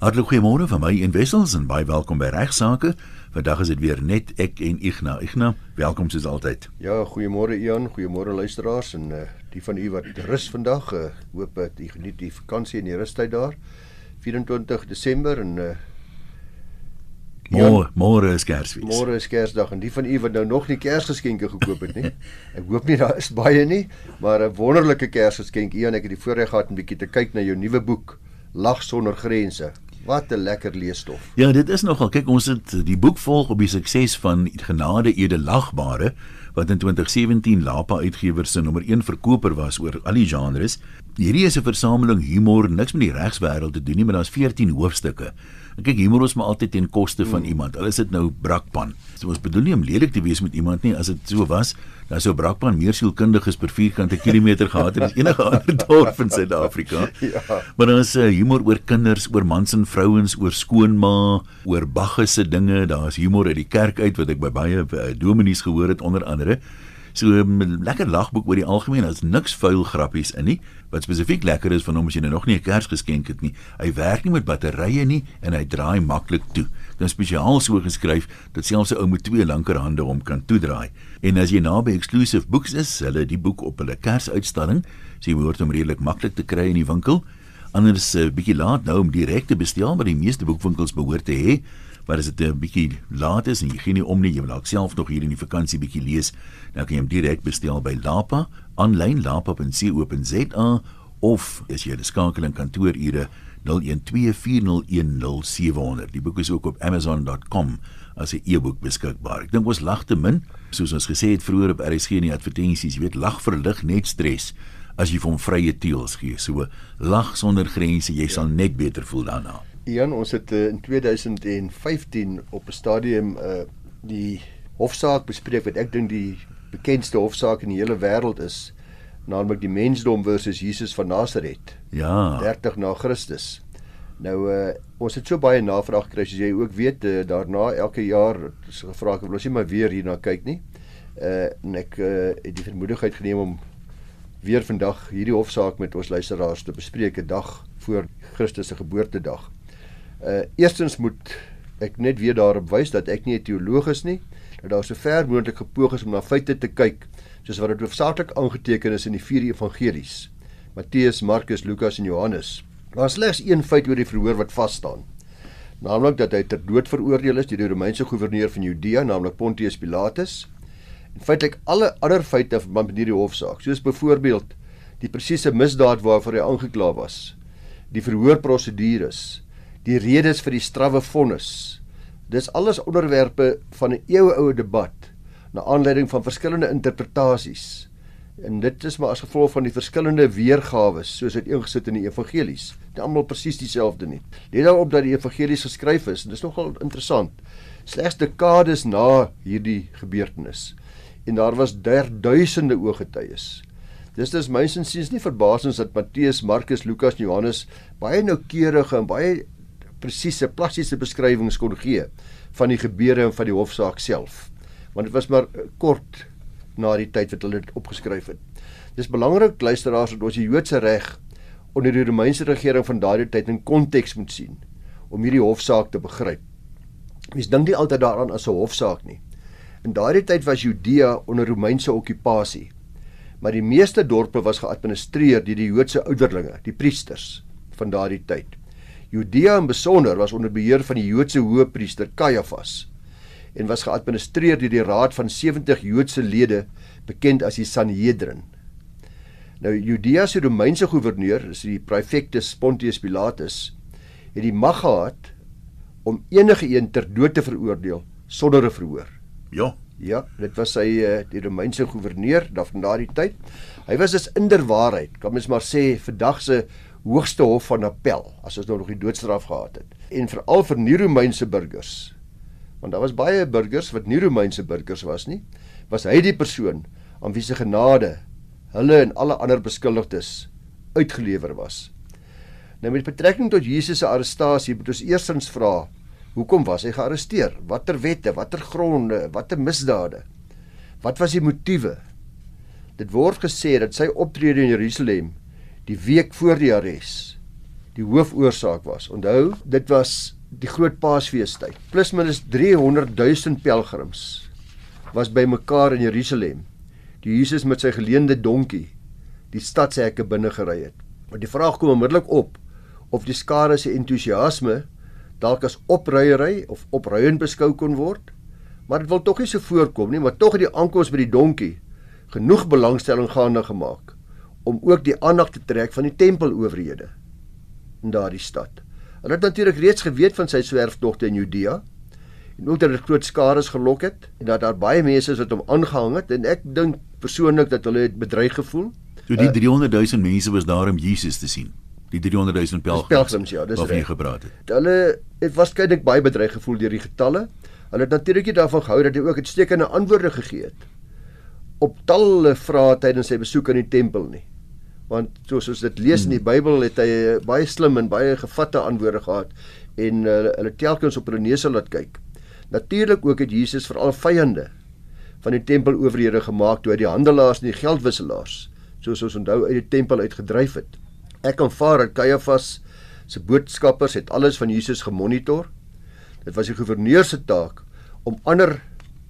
Hartlik goeiemôre van my en Wessels en baie welkom by Regsake. Vandag is dit weer net ek en Igna. Igna, welkom soos altyd. Ja, goeiemôre Ian, goeiemôre luisteraars en uh, die van u wat rus vandag. Uh, hoop dat u geniet die vakansie en die rustyd daar. 24 Desember en uh, Môre, môre is Kersfees. Môre is Kersdag en die van u wat nou nog nie Kersgeskenke gekoop het nie. ek hoop nie daar is baie nie, maar 'n wonderlike Kersgeskenk. Ian, ek het die voorreg gehad om bietjie te kyk na jou nuwe boek, Lag sonder grense. Wat 'n lekker leesstof. Ja, dit is nogal. Kyk, ons het die boek volg op die sukses van Genade Edelagbare wat in 2017 Lapa Uitgewers se nommer 1 verkoper was oor al die genres. Hierdie is 'n versameling humor, niks met die regswêreld te doen nie, maar daar's 14 hoofstukke. En kyk, humor is maar altyd ten koste van hmm. iemand. Al is dit nou brakpan. So ons bedoel nie om lelik te wees met iemand nie. As dit so was, dan sou brakpan meer sielkundiges per vierkante kilometer gehad het as enige ander dorp in Suid-Afrika. ja. Maar dan is uh, humor oor kinders, oor mans en vrouens, oor skoonma, oor bagge se dinge. Daar's humor uit die kerk uit wat ek by baie uh, dominees gehoor het onder andere. So 'n um, lekker lagboek oor die algemeen, daar's niks vuil grappies in nie. Wat spesifiek lekker is van hom as jy nou nog nie 'n kers geskenk het nie. Hy werk nie met batterye nie en hy draai maklik toe. Dit is spesiaal so geskryf dat selfs 'n ou met twee lankerhande hom kan toedraai. En as jy naby Exclusive Books is, hulle die boek op hulle kersuitstalling, so jy behoort hom redelik maklik te kry in die winkel. Anders 'n uh, bietjie laat nou om direk te bestel, maar die meeste boekwinkels behoort te hê maar as dit 'n bietjie laat is en jy gee nie om nie, jy wil dalk self nog hier in die vakansie bietjie lees, dan kan jy hom direk bestel by Lapa, aanlyn lapa.co.za of as jy 'n skakeling kantoorure 0124010700. Die boek is ook op amazon.com as 'n e-boek beskikbaar. Ek dink ons lag te min, soos ons gesê het vroeër op RSG in die advertensies, jy weet lag verlig net stres as jy vir hom vrye teels gee. So lag sonder grense, jy sal net beter voel daarna. Ian, ons het uh, in 2015 op 'n stadium uh die hofsaak bespreek wat ek dink die bekendste hofsaak in die hele wêreld is, naamlik die mensdom versus Jesus van Nasaret. Ja. 30 na Christus. Nou uh ons het so baie navraag gekry soos jy ook weet, uh, daarna elke jaar gevra ek wil ons nie maar weer hierna kyk nie. Uh en ek uh het die vermoedigheid geneem om weer vandag hierdie hofsaak met ons luisteraars te bespreek 'n dag voor Christus se geboortedag. Uh eerstens moet ek net weer daarop wys dat ek nie 'n teoloog is nie, dat daar so ver moontlik gepoog is om na feite te kyk soos wat dit hoofsaaklik aangeteken is in die vier evangelies: Matteus, Markus, Lukas en Johannes. Daar is slegs een feit oor die verhoor wat vas staan. Naamlik dat hy ter dood veroordeel is deur die Romeinse goewerneur van Judea, naamlik Pontius Pilatus. En feitelik alle ander feite van met hierdie hofsaak, soos byvoorbeeld die presiese misdaad waarvoor hy aangekla was, die verhoorprosedures, die redes vir die strawwe vonnis. Dis alles onderwerpe van 'n eeuoue debat na aanleiding van verskillende interpretasies. En dit is maar as gevolg van die verskillende weergawe soos dit ingesit in die evangelies. Dit almal presies dieselfde nie. Let daarop dat die evangelies geskryf is en dis nogal interessant. Slegs dekades na hierdie gebeurtenis en daar was duisende ooggetuies. Dis dis mynsins sies nie verbasings dat Matteus, Markus, Lukas Johannes baie noukeurige en baie presiese plastiese beskrywings kon gee van die gebeure en van die hofsaak self. Want dit was maar eh, kort na die tyd wat hulle dit opgeskryf het. Dis belangrik luisteraars dat ons die Joodse reg onder die Romeinse regering van daardie tyd in konteks moet sien om hierdie hofsaak te begryp. Mens dink nie altyd daaraan as 'n hofsaak nie. In daardie tyd was Judea onder Romeinse okupasie. Maar die meeste dorpe was geadministreer deur die Joodse ouderlinge, die priesters van daardie tyd. Judea in besonder was onder beheer van die Joodse hoëpriester Kajafas en was geadministreer deur die raad van 70 Joodse lede bekend as die Sanhedrin. Nou Judea se Romeinse goewerneur, is die praefectus Pontius Pilatus, het die mag gehad om enige een ter dood te veroordeel sonder 'n verhoor. Ja, ja, dit was hy eh, die Romeinse goewerneur van daardie tyd. Hy was dus inderwaarheid, kan mens maar sê, vandag se hoogste hof van appel as ons nou nog die doodstraf gehad het. En veral vir nie Romeinse burgers. Want daar was baie burgers wat nie Romeinse burgers was nie, was hy die persoon aan wie se genade hulle en alle ander beskuldigdes uitgelewer was. Nou met betrekking tot Jesus se arrestasie moet ons eersins vra, hoekom was hy gearresteer? Watter wette, watter gronde, watter misdade? Wat was die motiewe? Dit word gesê dat sy optrede in Jerusalem die week voor die arrest, die hoofoorsaak was. Onthou, dit was die groot Paasfeestyd. Plus minus 300 000 pelgrims was bymekaar in Jerusalem. Die Jesus met sy geleende donkie die stadshekke binne gery het. Maar die vraag kom onmiddellik op of die skare se entoesiasme dalk as opruiery of opruiend beskou kon word. Maar dit wil tog nie so voorkom nie, maar tog het die aankoms by die donkie genoeg belangstelling gaande gemaak om ook die aandag te trek van die tempelowerhede in daardie stad. Hulle het natuurlik reeds geweet van sy swerfdogte in Judea en ook dat dit groot skare gelok het en dat daar baie mense is wat hom aangehang het en ek dink persoonlik dat hulle het bedreig gevoel. So die 300 000 mense was daar om Jesus te sien. Die 300 000 pelgrims. Pelgrims ja, dis reg. Wat jy gepraat het. Hulle het waarskynlik baie bedreig gevoel deur die getalle. Hulle het natuurlik nie daarvan gehou dat hy ook uitstekende antwoorde gegee het op talle vrae tydens sy besoek aan die tempel nie. Want soos ons dit lees in die hmm. Bybel het hy baie slim en baie gevatte antwoorde gehad en uh, hulle telkens op hulle neuse laat kyk. Natuurlik ook het Jesus vir al vyande van die tempelowerhede gemaak toe hy die handelaars en die geldwisselaars soos ons onthou uit die tempel uitgedryf het. Ek aanvaar dat Caiaphas se boodskappers het alles van Jesus gemonitor. Dit was die gouverneur se taak om ander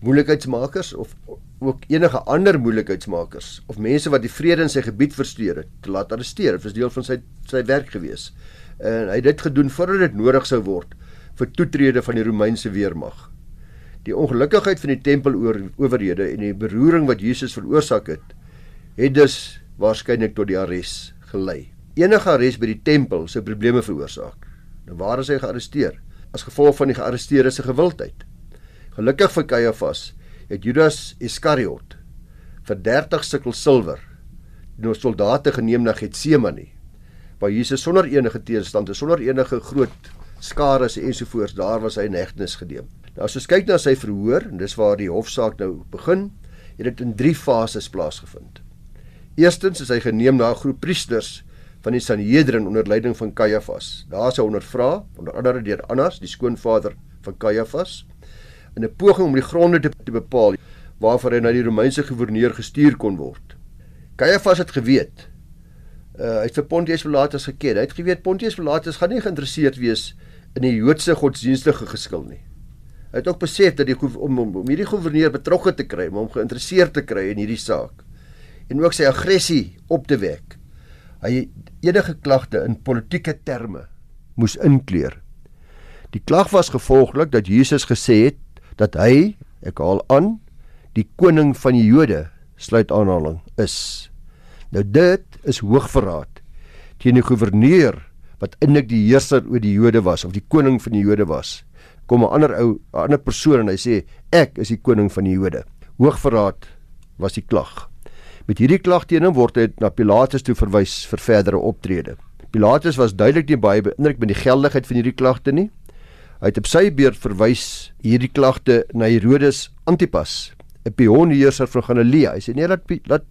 moeilikheidsmakers of ook enige ander moeilikheidsmakers of mense wat die vrede in sy gebied versteur het te laat arresteer. Dit was deel van sy sy werk gewees. En hy het dit gedoen voordat dit nodig sou word vir toetrede van die Romeinse weermag. Die ongelukkigheid van die tempelowerhede en die beroering wat Jesus veroorsaak het, het dus waarskynlik tot die arrest gelei. Enige arrest by die tempel sou probleme veroorsaak. Nou waar is hy gearresteer? As gevolg van die gearresteerde se gewildheid. Gelukkig vir Caiaphas het Judas Iskariot vir 30 sikkel silwer deur soldate geneem na Getsemane waar Jesus sonder enige teenstand en sonder enige groot skare ensovoorts daar was hy in hegtenis geneem. Nou as ons kyk na sy verhoor en dis waar die hofsaak nou begin, het dit in 3 fases plaasgevind. Eerstens is hy geneem na 'n groep priesters van die Sanhedrin onder leiding van Caiaphas. Daar hy ondervra, onder andere deur Annas, die skoonvader van Caiaphas, in 'n poging om die gronde te, te bepaal waarvoor hy na die Romeinse goewerneur gestuur kon word. Caiaphas het geweet. Uh, hy het vir Pontius Pilatus geken. Hy het geweet Pontius Pilatus gaan nie geïnteresseerd wees in die Joodse godsdienstige geskil nie. Hy het ook besef dat die om, om, om hierdie goewerneur betrokke te kry, om hom geïnteresseerd te kry in hierdie saak en ook sy aggressie op te wek. Hy enige klagte in politieke terme moes inkleer. Die klag was gevolglik dat Jesus gesê het dat hy, ek haal aan, die koning van die Jode sluit aanhaling is. Nou dit is hoogverraad teen die goewerneur wat eintlik die heerser oor die Jode was of die koning van die Jode was. Kom 'n ander ou, 'n ander persoon en hy sê ek is die koning van die Jode. Hoogverraad was die klag. Met hierdie klag teen hom word hy na Pilatus toe verwys vir verdere optrede. Pilatus was duidelik nie baie beïndruk met die geldigheid van hierdie klagte nie. Hy het op sy beurt verwys hierdie klagte na Herodes Antipas, 'n pionierser van Galilea. Hy sê nee dat dat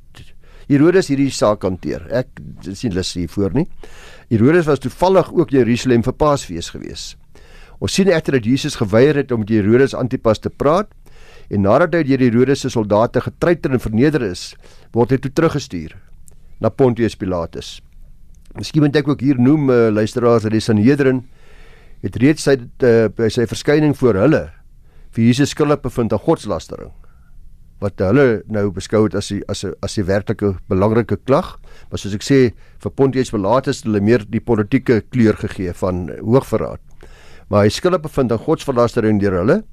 Herodes hierdie saak hanteer. Ek sien lus hiervoor nie. Herodes was toevallig ook in Jerusalem vir Paasfees gewees. Ons sien egter dat Jesus geweier het om met Herodes Antipas te praat En nadat hy deur die Herodes se soldate getreiter en verneder is, word hy toe teruggestuur na Pontius Pilatus. Miskien moet ek ook hier noem uh, luisteraars dat die Sanhedrin het reeds sy uh, by sy verskyning voor hulle vir Jesus skuldig bevind aan godslastering wat hulle nou beskou het as die, as 'n as 'n werklike belangrike klag, maar soos ek sê vir Pontius Pilatus het hulle meer die politieke kleur gegee van hoogverraad. Maar hy skuldig bevind aan godsverlastering deur hulle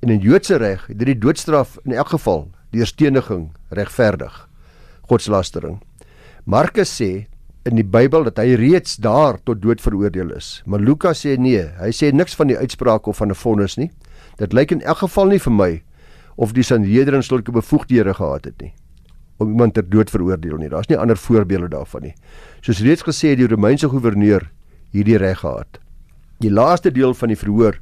En in Joodse reg het die doodstraf in elk geval deur steniging regverdig. Godslastering. Markus sê in die Bybel dat hy reeds daar tot dood veroordeel is. Maar Lukas sê nee, hy sê niks van die uitspraak of van 'n vonnis nie. Dit lyk in elk geval nie vir my of die Sanhedrin sulke bevoegdhede gehad het nie om iemand ter dood veroordeel nie. Daar's nie ander voorbeelde daarvan nie. Soos reeds gesê die Romeinse goewerneur hierdie reg gehad. Die laaste deel van die verhoor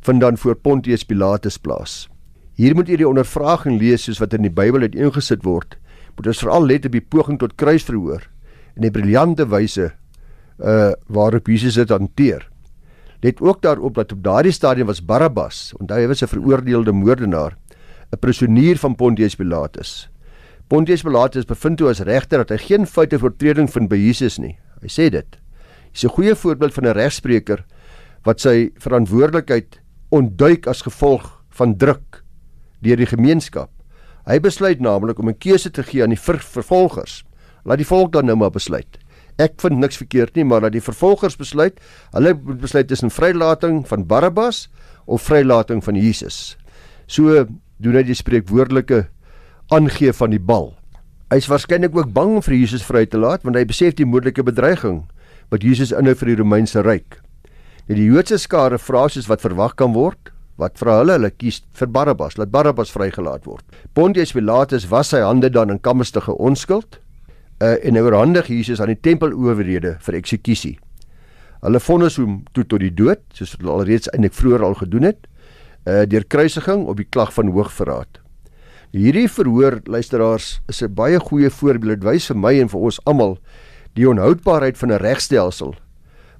vind dan voor Pontius Pilatus plaas. Hier moet jy die ondervraging lees soos wat in die Bybel uiteengesit word. Moet ons veral let op die poging tot kruisverhoor en die briljante wyse uh waarop Jesus dit hanteer. Let ook daarop dat op daardie stadium was Barabbas, onthou hy was 'n veroordeelde moordenaar, 'n prisonier van Pontius Pilatus. Pontius Pilatus bevind toe as regter dat hy geen foute oortreding vind by Jesus nie. Hy sê dit. Hy's 'n goeie voorbeeld van 'n regspreker wat sy verantwoordelikheid ontduik as gevolg van druk deur die gemeenskap. Hy besluit naamlik om 'n keuse te gee aan die ver vervolgers. Laat die volk dan nou maar besluit. Ek vind niks verkeerd nie, maar dat die vervolgers besluit, hulle moet besluit tussen vrylating van Barabbas of vrylating van Jesus. So doen hy die spreekwoordelike aangee van die bal. Hy's waarskynlik ook bang om vir Jesus vry te laat want hy besef die moontlike bedreiging wat Jesus inhou vir die Romeinse ryk. Nou die Joodse skare vra soos wat verwag kan word, wat vra hulle? Hulle kies vir Barabbas, laat Barabbas vrygelaat word. Pontius Pilatus was sy hande dan in kamstige onskuld uh, en hy oorhandig Jesus aan die tempelowerhede vir eksekusie. Hulle vonnis hom toe tot die dood, soos hulle alreeds eintlik vroeër al gedoen het, uh, deur kruisiging op die klag van hoogverraad. Hierdie verhoor luisteraars is 'n baie goeie voorbeeld wys vir my en vir ons almal die onhoudbaarheid van 'n regstelsel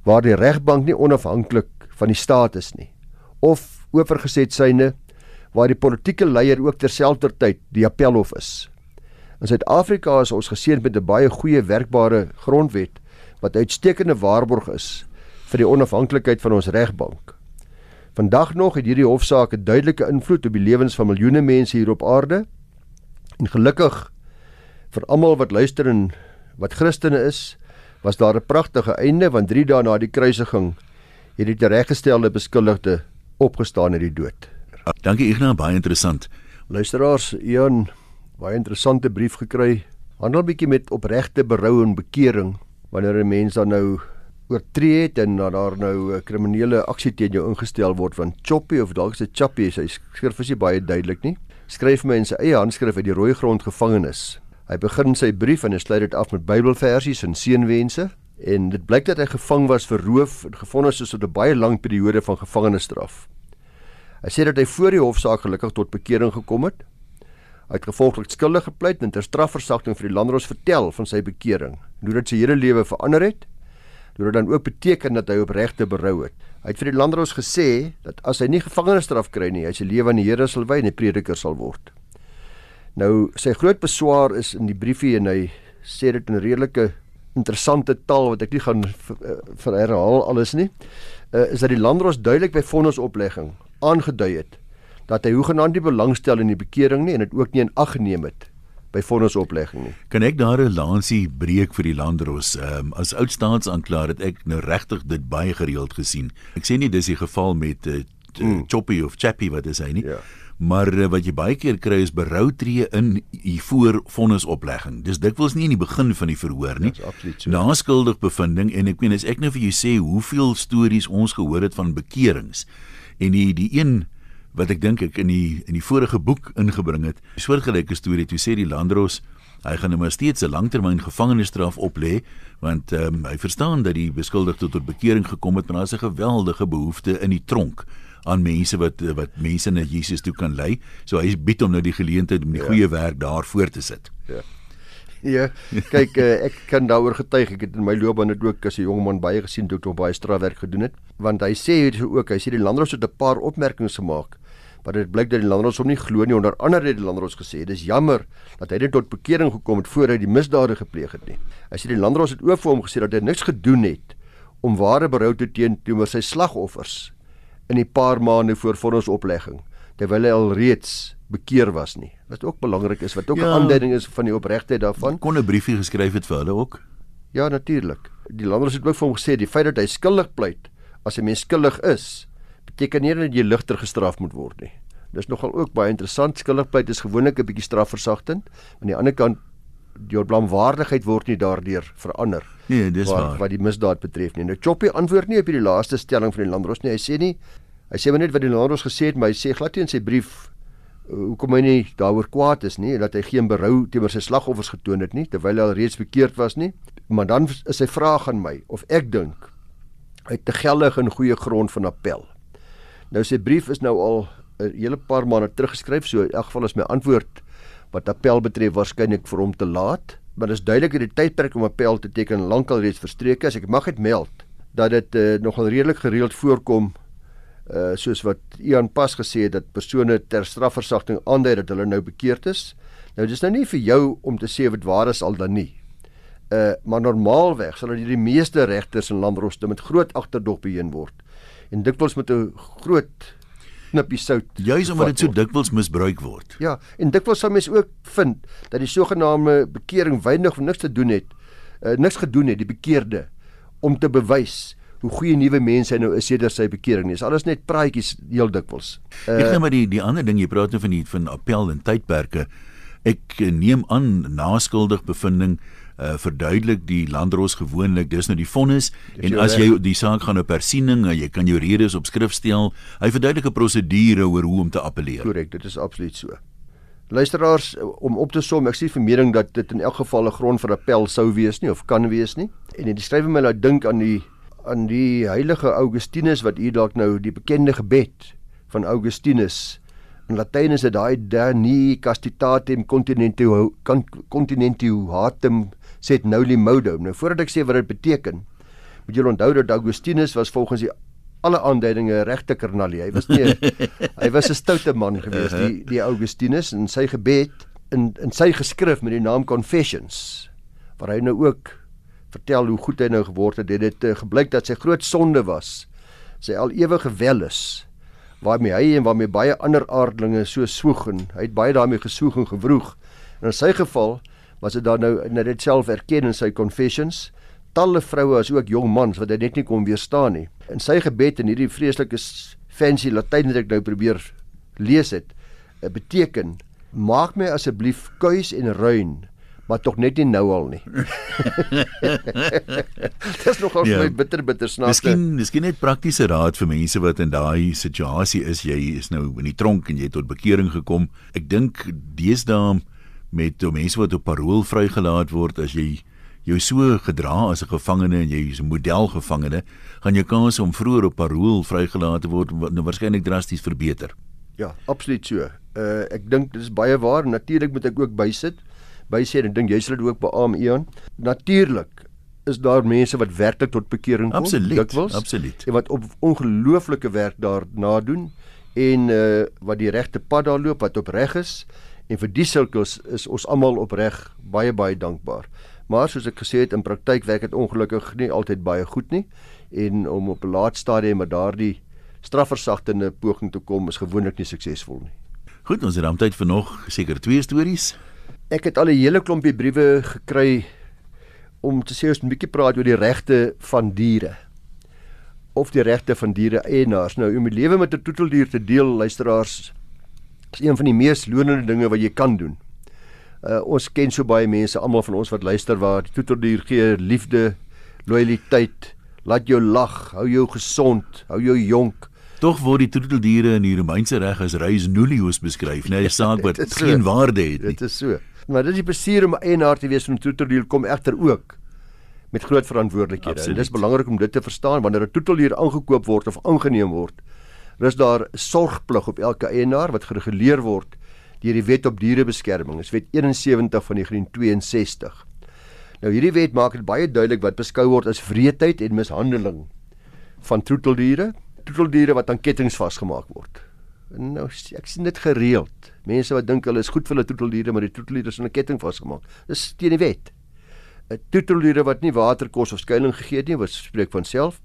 waar die regbank nie onafhanklik van die staat is nie of oorgeset syne waar die politieke leier ook terselfdertyd die appelhof is. In Suid-Afrika is ons geseën met 'n baie goeie werkbare grondwet wat uitstekende waarborg is vir die onafhanklikheid van ons regbank. Vandag nog het hierdie hofsaak 'n duidelike invloed op die lewens van miljoene mense hier op aarde. En gelukkig vir almal wat luister en wat Christene is, was daar 'n pragtige einde want 3 dae na die kruisiging het die tereggestelde beskuldigde opgestaan uit die dood. Dankie Ignas, baie interessant. Luisteraars, Ian, baie interessante brief gekry. Handel bietjie met opregte berou en bekering wanneer 'n mens dan nou oortree het en dat daar nou 'n kriminele aksie teen jou ingestel word van Choppy of dalk is dit Chappy, hy skryf vir sy baie duidelik nie. Skryf my in sy eie handskrif uit die rooi grond gevangenis. Hy begin sy brief en hy sluit dit af met Bybelversies en seënwense en dit blyk dat hy gevang was vir roof en gefonnis is tot 'n baie lang periode van gevangenisstraf. Hy sê dat hy voor die hofsaak gelukkig tot bekering gekom het. Hy het gevolglik skuldig gepleit en ter strafversagting vir die landros vertel van sy bekering, hoe dit sy hele lewe verander het Dit dan ook beteken dat hy opregte berou het. Hy het vir die landros gesê dat as hy nie gevangenisstraf kry nie, hy sy lewe aan die Here sal wy en 'n prediker sal word. Nou sy groot beswaar is in die briefie en hy sê dit in redelike interessante taal wat ek nie gaan vir eh, herhaal alles nie. Uh, is dat die landros duidelik by vonnisoplegging aangedui het dat hy hoegenaamd nie belangstel in die bekering nie en dit ook nie in ag geneem het by vonnisoplegging nie. Kan ek daar 'n lansie breek vir die landros? Ehm um, as oud staatsaanklaer het ek nou regtig dit baie gereeld gesien. Ek sê nie dis die geval met uh, mm. Choppy of Chappy wat is hy nie. Ja. Maar uh, wat jy baie keer kry is berou tree in hier voor vonnisoplegging. Dis dikwels nie in die begin van die verhoor nie. So. Na skuldig bevinding en ek meen as ek nou vir jou sê hoeveel stories ons gehoor het van bekerings en die die een wat ek dink ek in die in die vorige boek ingebring het. 'n Soortgelyke storie toe sê die Landros hy gaan nou maar steeds 'n langtermyn gevangenisstraf oplê want um, hy verstaan dat die beskuldigde tot bekering gekom het, maar daar's 'n geweldige behoefte in die tronk aan mense wat wat mense na Jesus toe kan lei. So hy bied hom nou die geleentheid om die ja. goeie werk daar voort te sit. Ja. Ja, kyk uh, ek kan daaroor getuig. Ek het in my loopbaan net ook as 'n jong man baie gesien toe ek nog baie strafwerk gedoen het, want hy sê hier ook, hy sê die landros het 'n paar opmerkings gemaak maar dit blyk dat die landros hom nie glo nie onder andere het die landros gesê dis jammer dat hy net tot bekering gekom het voor hy die misdade gepleeg het nie. Hy sê die landros het ook vir hom gesê dat hy niks gedoen het om ware berou te teen teenoor sy slagoffers in die paar maande voor vonnisoplegging terwyl hy al reeds bekeer was nie. Wat ook belangrik is wat ook 'n ja, aanduiding is van die opregtheid daarvan. Kon 'n briefie geskryf het vir hulle ook? Ja, natuurlik. Die landros het ook vir hom gesê die feit dat hy skuldig pleit as 'n mens skuldig is beteken nie dat jy ligter gestraf moet word nie. Dis nogal ook baie interessant. Skuldigpleit is gewoonlik 'n bietjie strafversagtend. Aan die ander kant jou blamwaardigheid word nie daardeur verander. Nee, dis waar. Wat die misdaad betref nie. Nou Choppy antwoord nie op hierdie laaste stelling van die landros nie. Hy sê nie hy sê maar net wat die landros gesê het, maar hy sê glad nie in sy brief uh, hoekom hy nie daaroor kwaad is nie dat hy geen berou teenoor sy slagoffers getoon het nie terwyl hy al reeds bekeerd was nie. Maar dan is sy vraag aan my of ek dink hy het te geldig en goeie grond van appel. Nou sy brief is nou al 'n hele paar maande teruggeskryf, so in elk geval is my antwoord wat appel betref waarskynlik vir hom te laat, maar dit is duidelik dat die tydperk om appel te teken lankal reeds verstreek is. Ek mag dit meld dat dit uh, nogal redelik gereeld voorkom uh soos wat Ian pas gesê het dat persone ter strafversagting aandui dat hulle nou bekeerd is. Nou dis nou nie vir jou om te sê wat waar is al dan nie. Uh maar normaalweg sal dit die meeste regters in landroste met groot agterdog beheen word en dikwels met 'n groot knippie sout. Juis omdat dit so dikwels misbruik word. Ja, en dikwels sal mens ook vind dat die sogenaamde bekering weinig of niks te doen het, uh, niks gedoen het die bekeerde om te bewys hoe goeie nuwe mense nou is sedert sy bekering nie. Dis alles net praatjies heel dikwels. Uh, ek nou maar die die ander ding jy praat nou van die van appel en tydperke. Ek neem aan naskuldig bevinding uh, verduidelik die landros gewoonlik dis nou die vonnis en as jy die saak gaan op hersiening en jy kan jou redes op skrif stel hy verduidelik 'n prosedure oor hoe om te appeleer. Korrek dit is absoluut so. Luisteraars om op te som ek sê vir mening dat dit in elk geval 'n grond vir appel sou wees nie of kan wees nie en dit skryf my nou dink aan die aan die heilige Augustinus wat hier dalk nou die bekende gebed van Augustinus in Latyn is dit daai dani castitatem continentiu continentiu hatem sê noli modo nou voordat ek sê wat dit beteken moet julle onthou dat Augustinus was volgens die alle aanduidinge regte karnalie hy was nie hy was 'n stoute man geweest die die Augustinus in sy gebed in in sy geskrif met die naam Confessions waar hy nou ook vertel hoe goed hy nou geword het, het dit uh, gebleik dat sy groot sonde was. Sy al ewige wel is waarmee hy en waarmee baie ander aardlinge so swoeg en hy het baie daarmee gesoeg en gewroeg. En in sy geval was dit dan nou net dit self erken in sy confessions. Talle vroue as ook jong mans wat hy net nie kon weerstaan nie. In sy gebed in hierdie vreeslike fancy Latyn wat ek nou probeer lees het, eh, beteken maak my asseblief kuis en ruin maar tog net nie nou al nie. Dis nogal ja. my bitter bitter snaaks. Miskien miskien net praktiese raad vir mense wat in daai situasie is. Jy is nou in die tronk en jy het tot bekering gekom. Ek dink deesdae met mense wat op parol vrygelaat word as jy jou so gedra as 'n gevangene en jy is 'n modelgevangene, gaan jou kans om vroeër op parol vrygelaat te word nou waarskynlik drasties verbeter. Ja, absoluut so. Uh ek dink dit is baie waar. Natuurlik moet ek ook bysit bysê en dink jy sal dit ook beamoen Ian. Natuurlik is daar mense wat werklik tot bekering kom. Absoluut. Dikwels, absoluut. En wat op ongelooflike werk daarna doen en uh wat die regte pad daar loop wat opreg is en vir die sulkels is ons almal opreg baie baie dankbaar. Maar soos ek gesê het in praktyk werk dit ongelukkig nie altyd baie goed nie en om op 'n laat stadium met daardie strafversagtende poging te kom is gewoonlik nie suksesvol nie. Goed, ons het dan tyd vir nog seker twee stories. Ek het al 'n hele klompie briewe gekry om te sê ons moet 'n bietjie praat oor die regte van diere of die regte van diere eienaars. Nou om die lewe met 'n toeteldier te deel, luisteraars, is een van die mees lonende dinge wat jy kan doen. Uh ons ken so baie mense, almal van ons wat luister waar die toeteldier gee liefde, lojaliteit, laat jou lag, hou jou gesond, hou jou jonk. Tog word die troeteldiere in die Romeinse reg as res nullius beskryf, nee, 'n saak wat geen waarde het nie. Dit is so maar dit is die plesier om eienaar te wees van 'n toeteldier kom egter ook met groot verantwoordelikhede. En dis belangrik om dit te verstaan wanneer 'n toeteldier aangekoop word of aangeneem word. Rus daar sorgplig op elke eienaar wat gereguleer word deur die Wet op Dierebeskerming. Dis Wet 71 van 1962. Nou hierdie wet maak dit baie duidelik wat beskou word as wreedheid en mishandeling van troeteldiere, troeteldiere wat aan kettinge vasgemaak word. En nou ek sien dit gereeld. Mense wat dink hulle is goed vir hulle troeteldiere, maar die troeteldiere is aan 'n ketting vasgemaak. Dis teen die wet. 'n Troeteldiere wat nie water, kos of skuilings gegee het nie, wat spreek van self.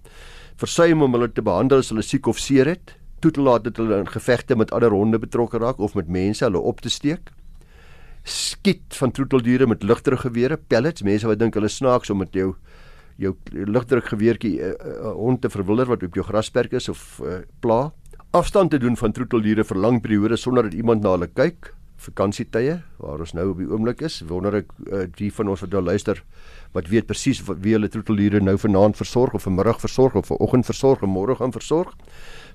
Versuim om hulle te behandel as hulle siek of seer het. Toelaat dat hulle in gevegte met ander honde betrokke raak of met mense hulle op te steek. Skiet van troeteldiere met ligdruggewere, pellets. Mense wat dink hulle snaaks om met jou jou ligdruggeweertjie 'n uh, uh, uh, hond te verwilder wat op jou grasperk is of uh, pla afstand te doen van troeteldiere vir lang periodes sonder dat iemand na hulle kyk. Vakansietye waar ons nou op die oomblik is, wonder ek uh, die van ons wat nou luister wat weet presies wie hulle troeteldiere nou vanaand versorg of vanmiddag versorg of vanoggend versorg en môre gaan versorg.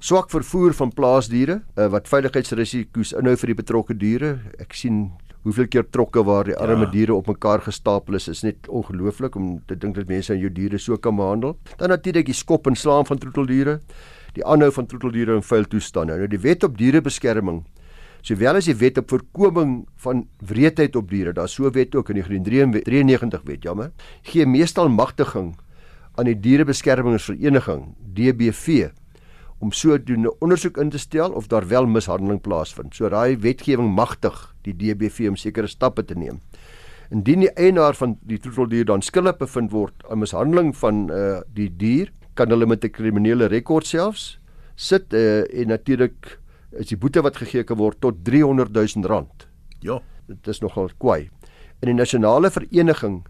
Swak vervoer van plaasdiere uh, wat veiligheidsrisiko's inhou vir die betrokke diere. Ek sien hoeveel keer trokke waar die arme ja. diere op mekaar gestapel is, is net ongelooflik om te dink dat mense aan jou diere so kan behandel. Dan natuurlik die skop en slaan van troeteldiere die aanhou van troeteldiere in vuil toestande. Nou die wet op dierebeskerming sowel as die wet op voorkoming van wreedheid op diere, daar so wet ook in die 93 wet, jammer, gee meestal magtiging aan die dierebeskermingsvereniging DBV om sodoende ondersoek in te stel of daar wel mishandeling plaasvind. So daai wetgewing magtig die DBV om sekere stappe te neem. Indien die eienaar van die troeteldier dan skuldig bevind word aan mishandeling van uh die dier, kan hulle met 'n kriminele rekord selfs sit uh, en natuurlik is die boete wat gegee kan word tot 300 000 rand. Ja. Dit is nogal kwaai. In die nasionale vereniging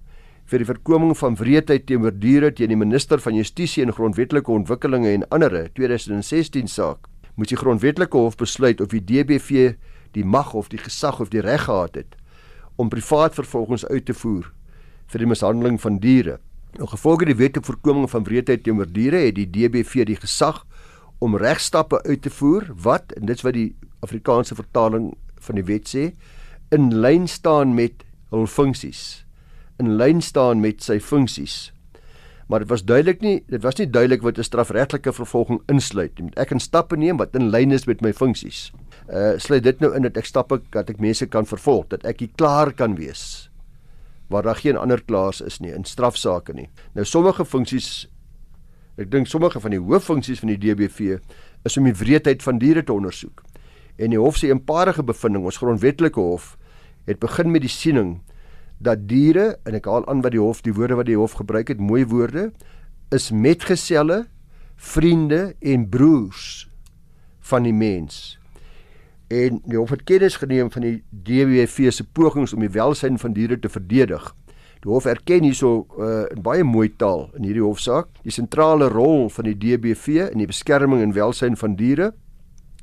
vir die voorkoming van wreedheid teenoor diere teen die minister van Justisie en Grondwetlike Ontwikkelinge en ander 2016 saak moes die grondwetlike hof besluit of die DBV die mag of die gesag of die reg gehad het om privaat vervolgings uit te voer vir die mishandeling van diere. Nou gevolge die wet op voorkoming van wreedheid teenoor diere het die DBV die gesag om regstappe uit te voer wat en dit's wat die Afrikaanse vertaling van die wet sê in lyn staan met hul funksies in lyn staan met sy funksies. Maar dit was duidelik nie dit was nie duidelik wat 'n strafregtelike vervolging insluit nie. Ek kan stappe neem wat in lyn is met my funksies. Uh sluit dit nou in dat ek stappe dat ek mense kan vervolg dat ek klaar kan wees waar daar geen ander klaars is nie in strafsaake nie. Nou sommige funksies Ek dink sommige van die hooffunksies van die DBV is om die wreedheid van diere te ondersoek. En die hof se eenparige bevinding, ons grondwetlike hof, het begin met die siening dat diere en ek haal aan wat die hof die woorde wat die hof gebruik het, mooi woorde, is metgeselle, vriende en broers van die mens. En die hof het kennis geneem van die DBV se pogings om die welsyn van diere te verdedig. Die hof erken hierso uh, in baie mooi taal in hierdie hofsaak die sentrale rol van die DBV in die beskerming en welsyn van diere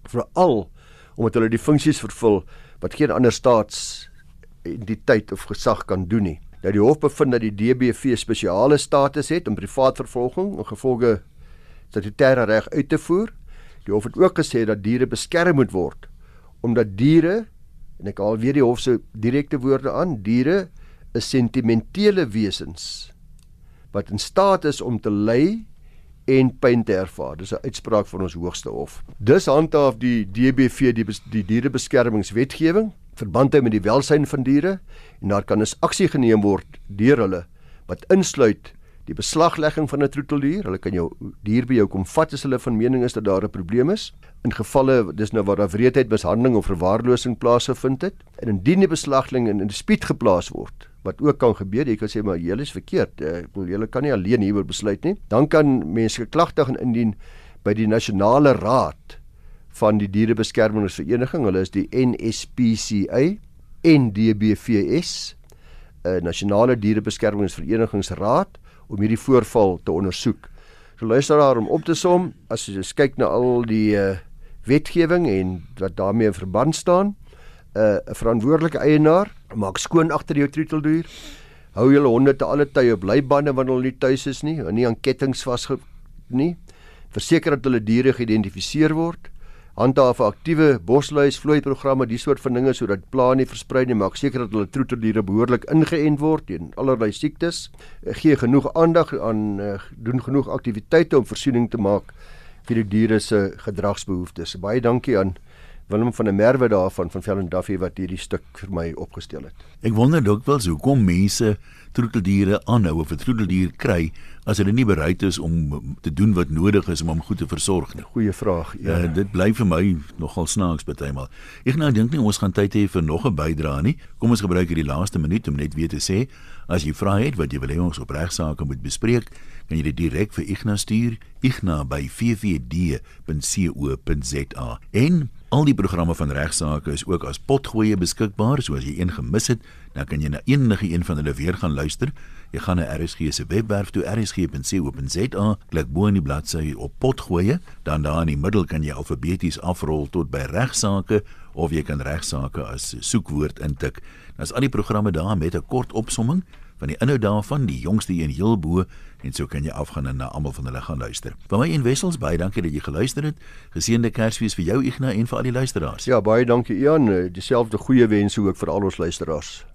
veral omdat hulle die funksies vervul wat geen ander staatsentiteit of gesag kan doen nie. Nou die hof bevind dat die DBV spesiale status het om privaat vervolging en gevolge statutêre reg uit te voer. Die hof het ook gesê dat diere beskerm moet word omdat diere en ek haal weer die hof se direkte woorde aan, diere is sentimentele wesens wat in staat is om te ly en pyn te ervaar. Dis 'n uitspraak van ons hoogste hof. Dis handhaaf die DBV die die dierebeskermingswetgewing verband hou met die welsyn van diere en daar kan 'n aksie geneem word deur hulle wat insluit die beslaglegging van 'n troeteldier. Hulle kan jou dier by jou kom vat as hulle van mening is dat daar 'n probleem is. In gevalle dis nou waar daar wreedheid, mishandeling of verwaarlosing plaasgevind het en indien die beslaglegging in 'n dispuut geplaas word, wat ook kan gebeur. Jy kan sê maar julle is verkeerd. Eh, ek bedoel julle kan nie alleen hieroor besluit nie. Dan kan mense klagte gaan indien by die nasionale raad van die dierebeskermingsvereniging. Hulle is die NSPCA en DBVS, 'n eh, nasionale dierebeskermingsverenigingsraad om hierdie voorval te ondersoek. So luister daar om op te som as jy kyk na al die uh, wetgewing en wat daarmee in verband staan. 'n uh, verantwoordelike eienaar maak skoon agter jou troeteldier. Hou julle honde te alle tye op leibande wanneer hulle nie tuis is nie, nie aan kettinge vasge nie. Verseker dat hulle diere geïdentifiseer word. Handhaaf 'n aktiewe bosluis vloei programme, die soort van dinge sodat pla nie versprei nie, maak seker dat hulle troeteldiere behoorlik ingeënt word teen allerlei siektes. Gee genoeg aandag aan uh, doen genoeg aktiwiteite om voorsiening te maak vir die diere se gedragsbehoeftes. Baie dankie aan Willem van der Merwe daarvan van Velden Duffy wat hierdie stuk vir my opgestel het. Ek wonder dikwels hoekom mense troeteldiere aanhou of troeteldier kry as hulle nie bereid is om te doen wat nodig is om hom goed te versorg nie. Goeie vraag. Ja, uh, dit bly vir my nogal snaaks partymal. Ek nou dink nie ons gaan tyd hê vir nog 'n bydrae nie. Kom ons gebruik hierdie laaste minuut om net weer te sê as jy vra het wat jy wil hê ons op regsaake moet bespreek, kan jy dit direk vir Ignas stuur, igna@vvd.co.za. En Al die programme van regsaake is ook as potgoeie beskikbaar, so as jy een gemis het, dan kan jy na enige een van hulle weer gaan luister. Jy gaan na RSG se webwerf toe rsg.co.za, klik bo in die bladsy op potgoeie, dan daar in die middel kan jy alfabeties afrol tot by regsaake of jy kan regsaake as soekwoord intik. Dan is al die programme daar met 'n kort opsomming van die inhoud daarvan, die jongste een heel bo en so kan jy afgaan en na almal van hulle gaan luister. Vir my en Wessels baie dankie dat jy geluister het. Geseënde Kersfees vir jou Ignas en vir al die luisteraars. Ja, baie dankie Ian. Dieselfde goeie wense ook vir al ons luisteraars.